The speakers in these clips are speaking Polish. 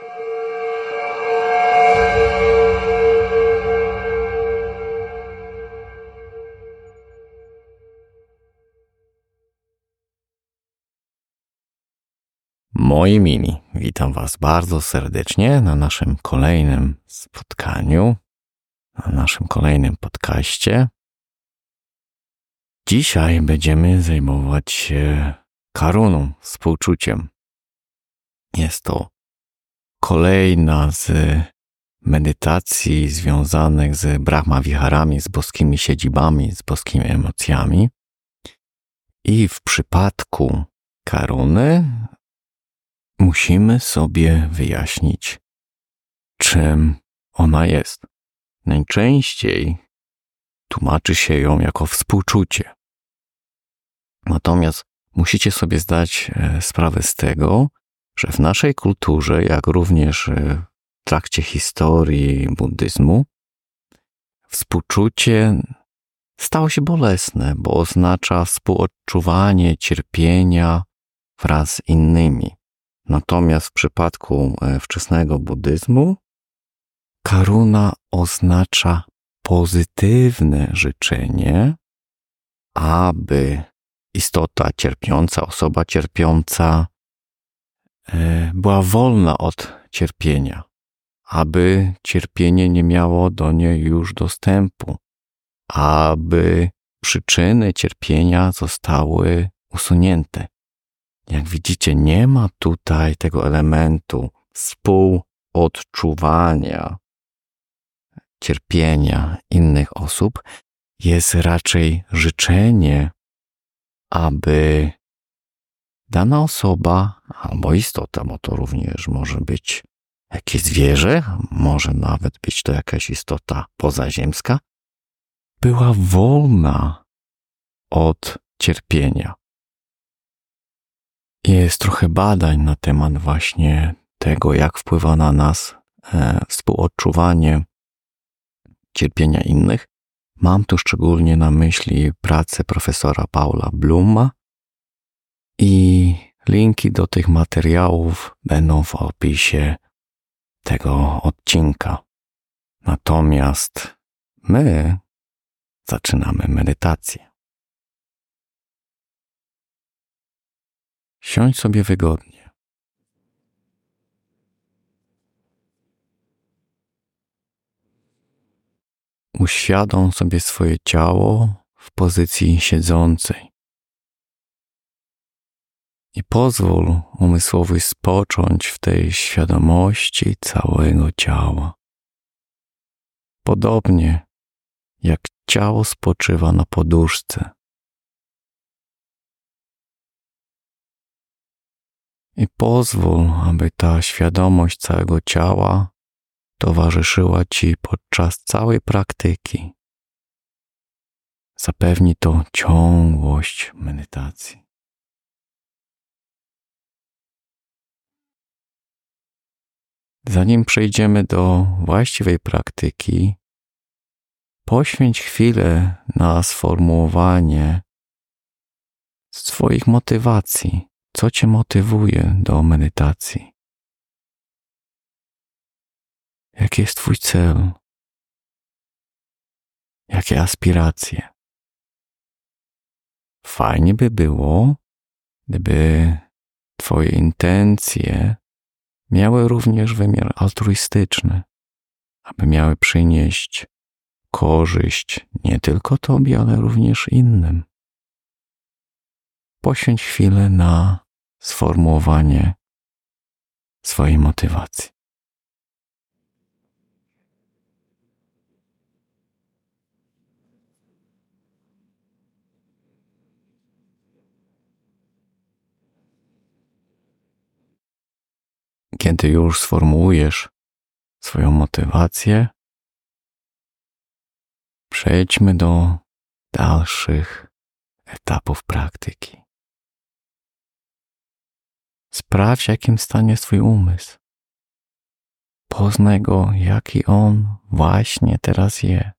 Moi mini, witam Was bardzo serdecznie na naszym kolejnym spotkaniu, na naszym kolejnym podcaście. Dzisiaj będziemy zajmować się karuną, współczuciem. Jest to kolejna z medytacji związanych z Brahma Viharami, z boskimi siedzibami, z boskimi emocjami. I w przypadku karuny musimy sobie wyjaśnić, czym ona jest. Najczęściej tłumaczy się ją jako współczucie. Natomiast musicie sobie zdać e, sprawę z tego, że w naszej kulturze, jak również e, w trakcie historii buddyzmu, współczucie stało się bolesne, bo oznacza współodczuwanie cierpienia wraz z innymi. Natomiast w przypadku e, wczesnego buddyzmu karuna oznacza pozytywne życzenie, aby istota cierpiąca, osoba cierpiąca była wolna od cierpienia, aby cierpienie nie miało do niej już dostępu, aby przyczyny cierpienia zostały usunięte. Jak widzicie, nie ma tutaj tego elementu współodczuwania cierpienia innych osób. Jest raczej życzenie, aby dana osoba albo istota, bo to również może być jakieś zwierzę, może nawet być to jakaś istota pozaziemska, była wolna od cierpienia. Jest trochę badań na temat właśnie tego, jak wpływa na nas e, współodczuwanie cierpienia innych. Mam tu szczególnie na myśli pracę profesora Paula Bluma i linki do tych materiałów będą w opisie tego odcinka. Natomiast my zaczynamy medytację. Siądź sobie wygodnie. Uświadom sobie swoje ciało w pozycji siedzącej. I pozwól umysłowi spocząć w tej świadomości całego ciała. Podobnie jak ciało spoczywa na poduszce. i pozwól, aby ta świadomość całego ciała towarzyszyła Ci podczas całej praktyki. Zapewni to ciągłość medytacji. Zanim przejdziemy do właściwej praktyki, poświęć chwilę na sformułowanie swoich motywacji co Cię motywuje do medytacji? Jaki jest Twój cel? Jakie aspiracje? Fajnie by było, gdyby Twoje intencje miały również wymiar altruistyczny, aby miały przynieść korzyść nie tylko Tobie, ale również innym. Poświęć chwilę na sformułowanie swojej motywacji. Kiedy już sformułujesz swoją motywację, przejdźmy do dalszych etapów praktyki. Sprawdź, jakim stanie jest umysł. Poznaj go, jaki on właśnie teraz jest.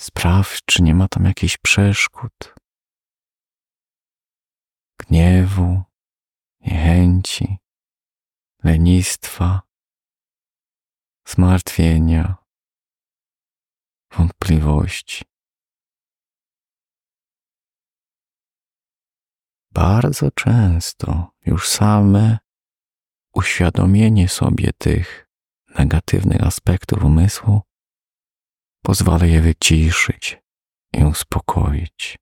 Sprawdź, czy nie ma tam jakichś przeszkód, gniewu, niechęci, lenistwa, zmartwienia, wątpliwości. Bardzo często już same uświadomienie sobie tych negatywnych aspektów umysłu pozwala je wyciszyć i uspokoić.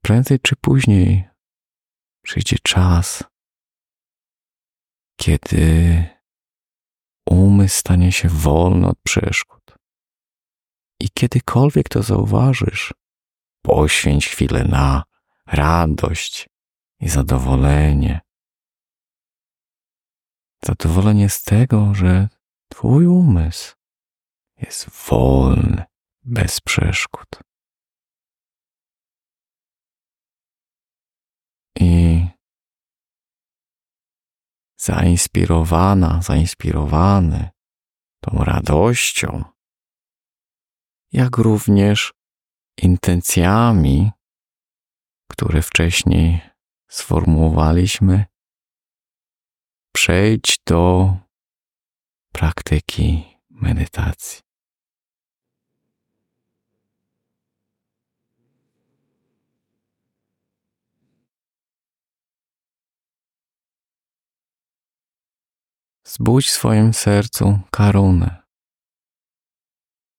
Prędzej czy później przyjdzie czas, kiedy umysł stanie się wolny od przeszkód. I kiedykolwiek to zauważysz, poświęć chwilę na radość i zadowolenie. Zadowolenie z tego, że Twój umysł jest wolny, bez przeszkód. I zainspirowana, zainspirowany tą radością, jak również intencjami, które wcześniej sformułowaliśmy, przejdź do praktyki medytacji. Zbudź w swoim sercu karunę,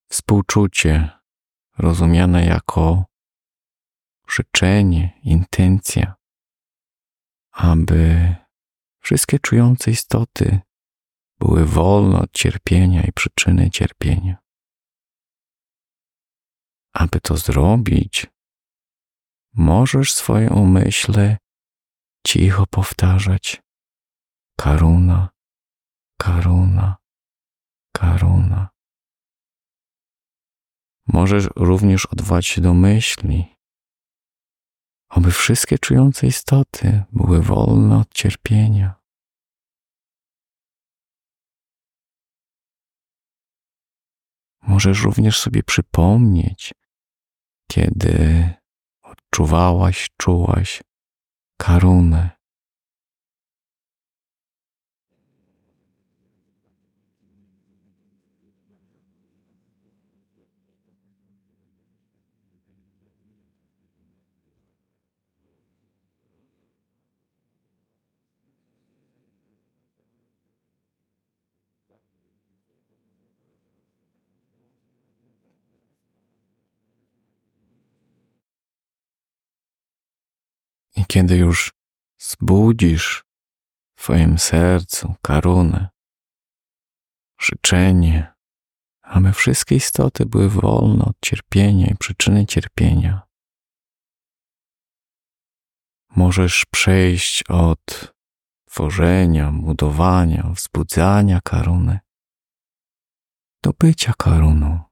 współczucie rozumiane jako życzenie, intencja, aby wszystkie czujące istoty były wolne od cierpienia i przyczyny cierpienia. Aby to zrobić, możesz swoje umyśle cicho powtarzać karuna, karuna, karuna. Możesz również odwołać się do myśli, aby wszystkie czujące istoty były wolne od cierpienia. Możesz również sobie przypomnieć, kiedy odczuwałaś, czułaś karunę. Kiedy już zbudzisz w Twoim sercu karunę, życzenie, aby wszystkie istoty były wolne od cierpienia i przyczyny cierpienia, możesz przejść od tworzenia, budowania, wzbudzania karuny do bycia karuną.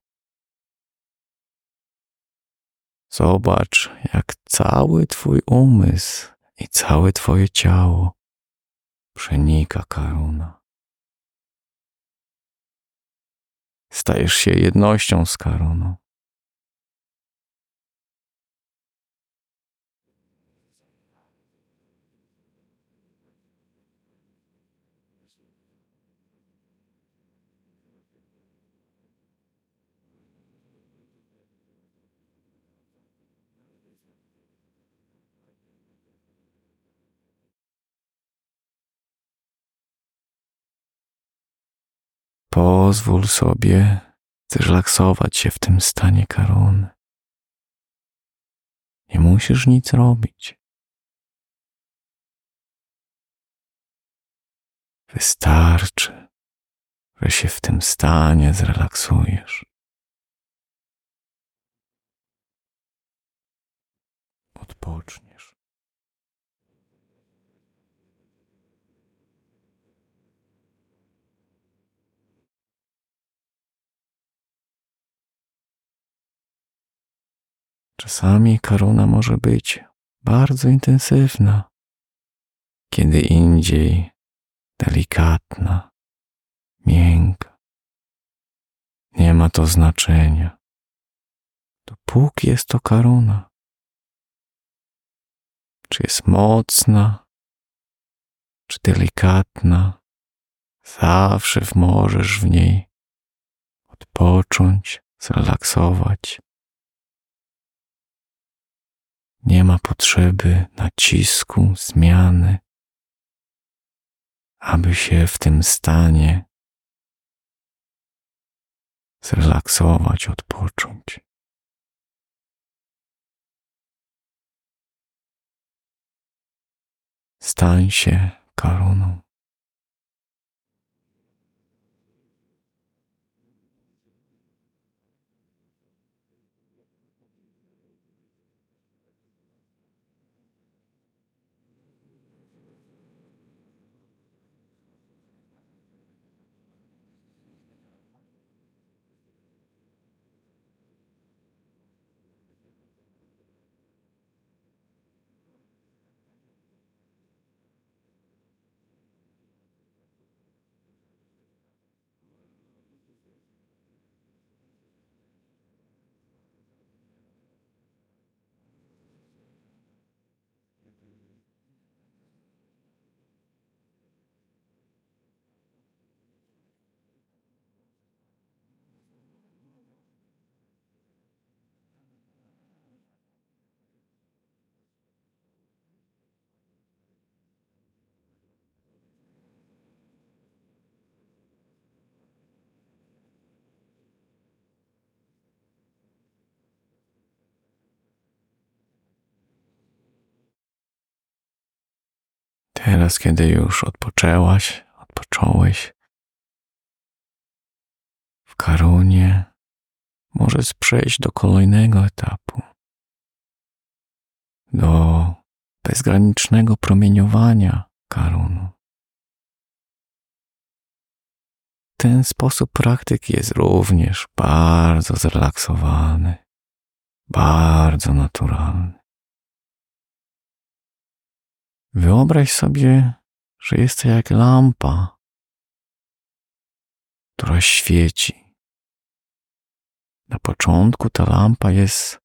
Zobacz, jak cały Twój umysł i całe Twoje ciało przenika karuna. Stajesz się jednością z karuną. Pozwól sobie zrelaksować się w tym stanie karuny. Nie musisz nic robić. Wystarczy, że się w tym stanie zrelaksujesz. Odpocznij. Czasami karuna może być bardzo intensywna, kiedy indziej delikatna, miękka. Nie ma to znaczenia. Dopóki jest to karuna. Czy jest mocna, czy delikatna, zawsze możesz w niej odpocząć, zrelaksować. Nie ma potrzeby nacisku, zmiany, aby się w tym stanie zrelaksować, odpocząć. Stań się koroną. Teraz, kiedy już odpoczęłaś, odpocząłeś w karunie, możesz przejść do kolejnego etapu, do bezgranicznego promieniowania karunu. Ten sposób praktyki jest również bardzo zrelaksowany, bardzo naturalny. Wyobraź sobie, że jest to jak lampa, która świeci. Na początku ta lampa jest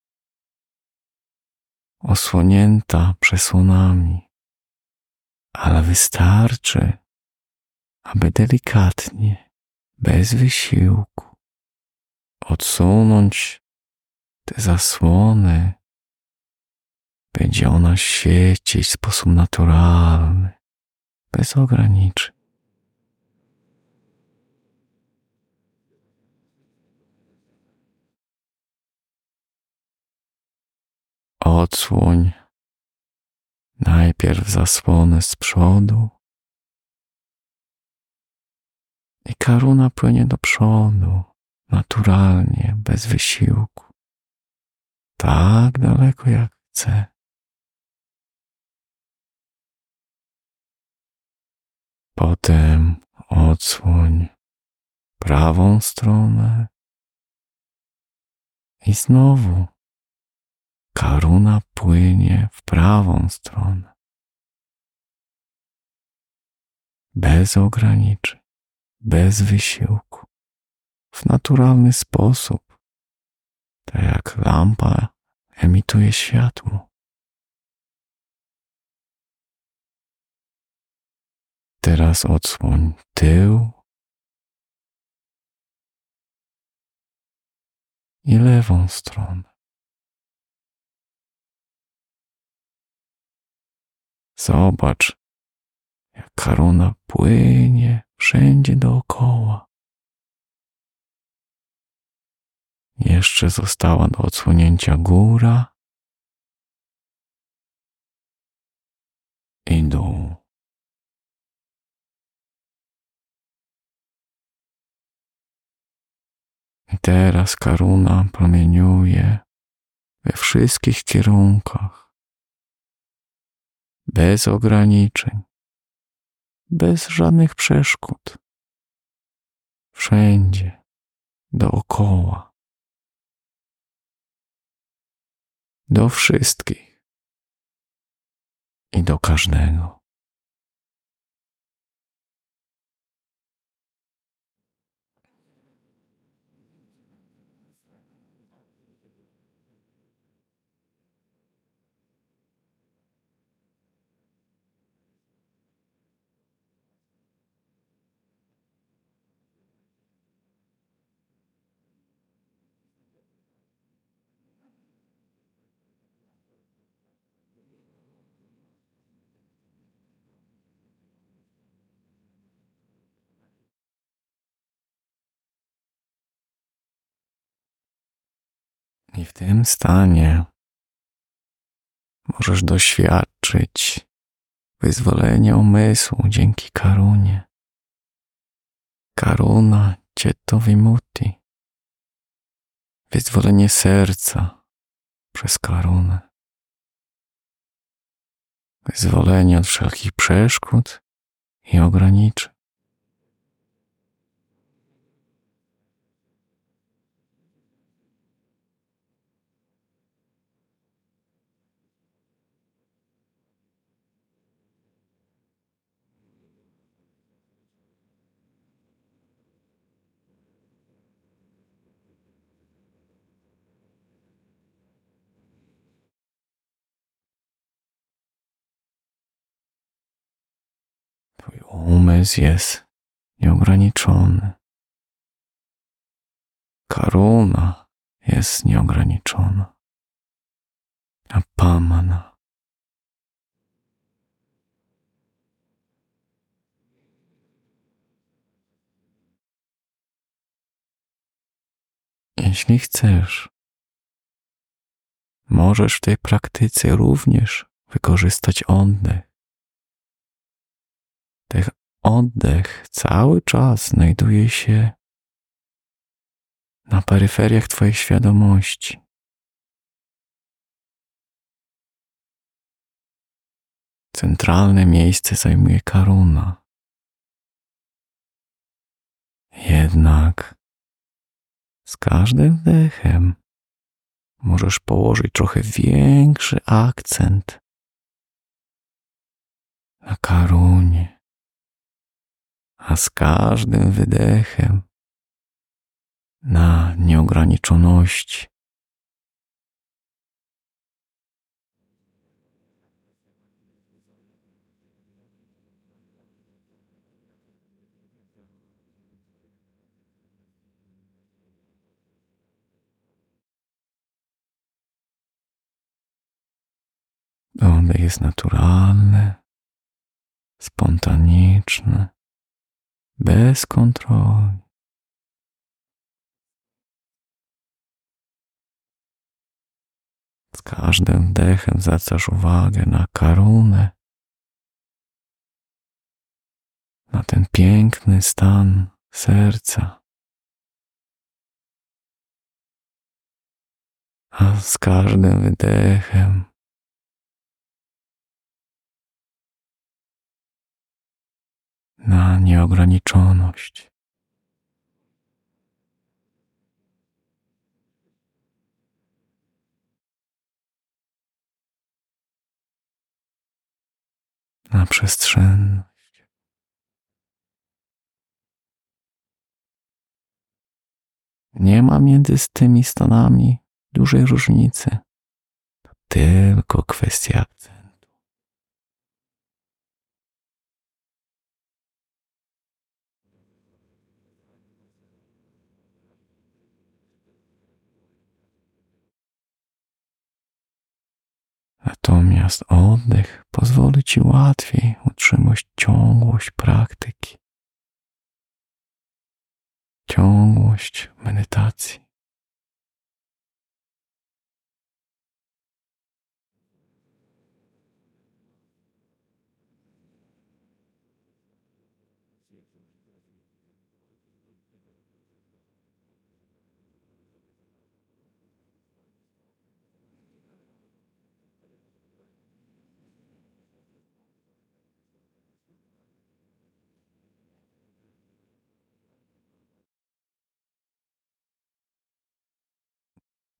osłonięta przesłonami, ale wystarczy, aby delikatnie, bez wysiłku, odsunąć te zasłony będzie ona świecić w sposób naturalny, bez ograniczeń. Odsłoń najpierw zasłonę z przodu i karuna płynie do przodu, naturalnie, bez wysiłku, tak daleko jak chce. Potem odsłoń prawą stronę i znowu karuna płynie w prawą stronę. Bez ograniczeń, bez wysiłku, w naturalny sposób, tak jak lampa emituje światło. Teraz odsłoń tył i lewą stronę. Zobacz, jak karuna płynie wszędzie dookoła. Jeszcze została do odsłonięcia góra i dół. Teraz karuna promieniuje we wszystkich kierunkach, bez ograniczeń, bez żadnych przeszkód, wszędzie, dookoła, do wszystkich. I do każdego. I w tym stanie możesz doświadczyć wyzwolenia umysłu dzięki karunie. Karuna vimutti. Wyzwolenie serca przez karunę. Wyzwolenie od wszelkich przeszkód i ograniczeń. Twój umysł jest nieograniczony. Karuna jest nieograniczona. A pamana Jeśli chcesz, możesz w tej praktyce również wykorzystać oddech. Ten oddech cały czas znajduje się na peryferiach Twojej świadomości. Centralne miejsce zajmuje karuna. Jednak z każdym wdechem możesz położyć trochę większy akcent na karunie, a z każdym wydechem na nieograniczoności. Oddech jest naturalny, spontaniczny, bez kontroli. Z każdym wdechem zwracasz uwagę na karunę, na ten piękny stan serca. A z każdym wydechem na nieograniczoność. Na przestrzenność. Nie ma między tymi stanami dużej różnicy. To tylko kwestia Natomiast oddech pozwoli Ci łatwiej utrzymać ciągłość praktyki, ciągłość medytacji.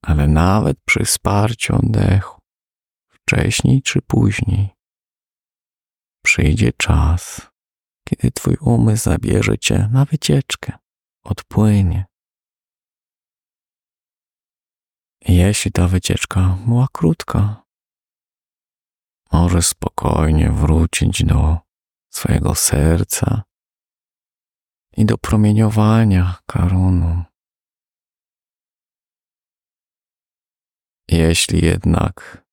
Ale nawet przy wsparciu oddechu, wcześniej czy później, przyjdzie czas, kiedy Twój umysł zabierze Cię na wycieczkę, odpłynie. Jeśli ta wycieczka była krótka, możesz spokojnie wrócić do swojego serca i do promieniowania karunu. Jeśli jednak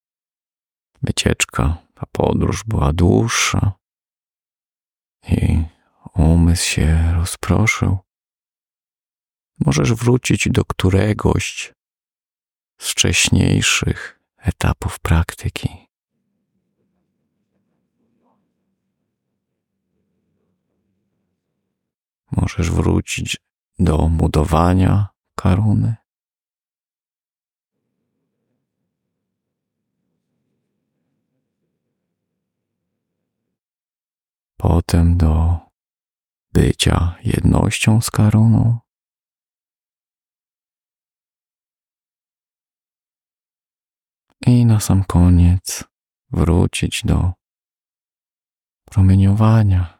wycieczka, ta podróż była dłuższa i umysł się rozproszył, możesz wrócić do któregoś z wcześniejszych etapów praktyki. Możesz wrócić do budowania karuny. Potem do bycia jednością z karuną. I na sam koniec wrócić do promieniowania.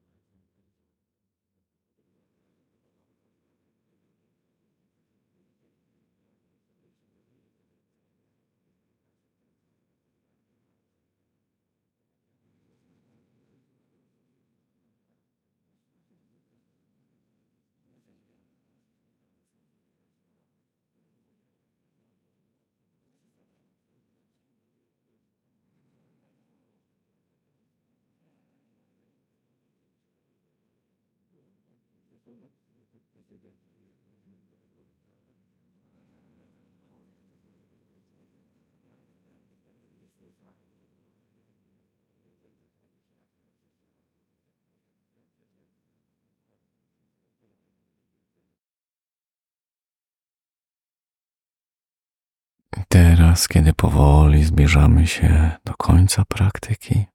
Teraz, kiedy powoli zbliżamy się do końca praktyki,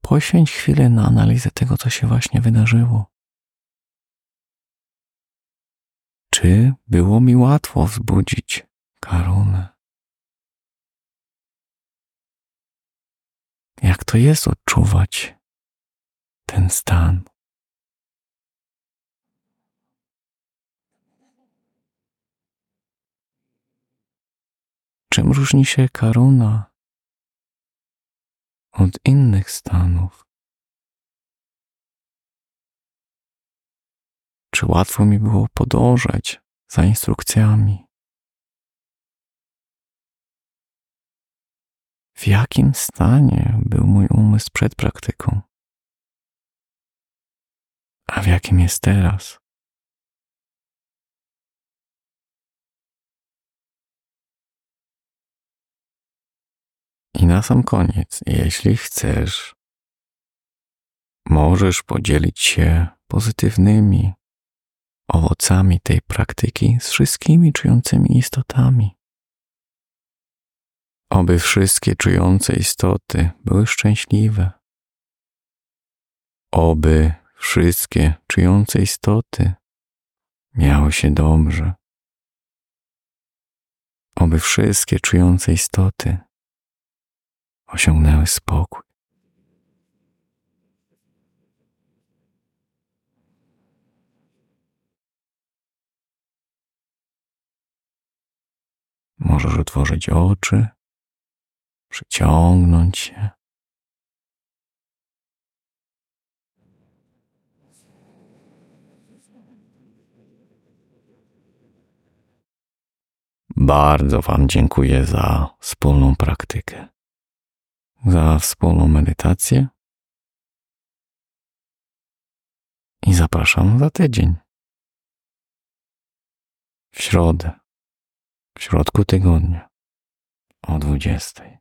poświęć chwilę na analizę tego, co się właśnie wydarzyło. Czy było mi łatwo wzbudzić karunę? Jak to jest odczuwać ten stan? Czym różni się karuna od innych stanów? Czy łatwo mi było podążać za instrukcjami? W jakim stanie był mój umysł przed praktyką? A w jakim jest teraz? I na sam koniec, jeśli chcesz, możesz podzielić się pozytywnymi owocami tej praktyki z wszystkimi czującymi istotami. Oby wszystkie czujące istoty były szczęśliwe. Oby wszystkie czujące istoty miały się dobrze. Oby wszystkie czujące istoty osiągnęły spokój. Możesz otworzyć oczy, przyciągnąć się. Bardzo Wam dziękuję za wspólną praktykę, za wspólną medytację i zapraszam za tydzień w środę w środku tygodnia o 20.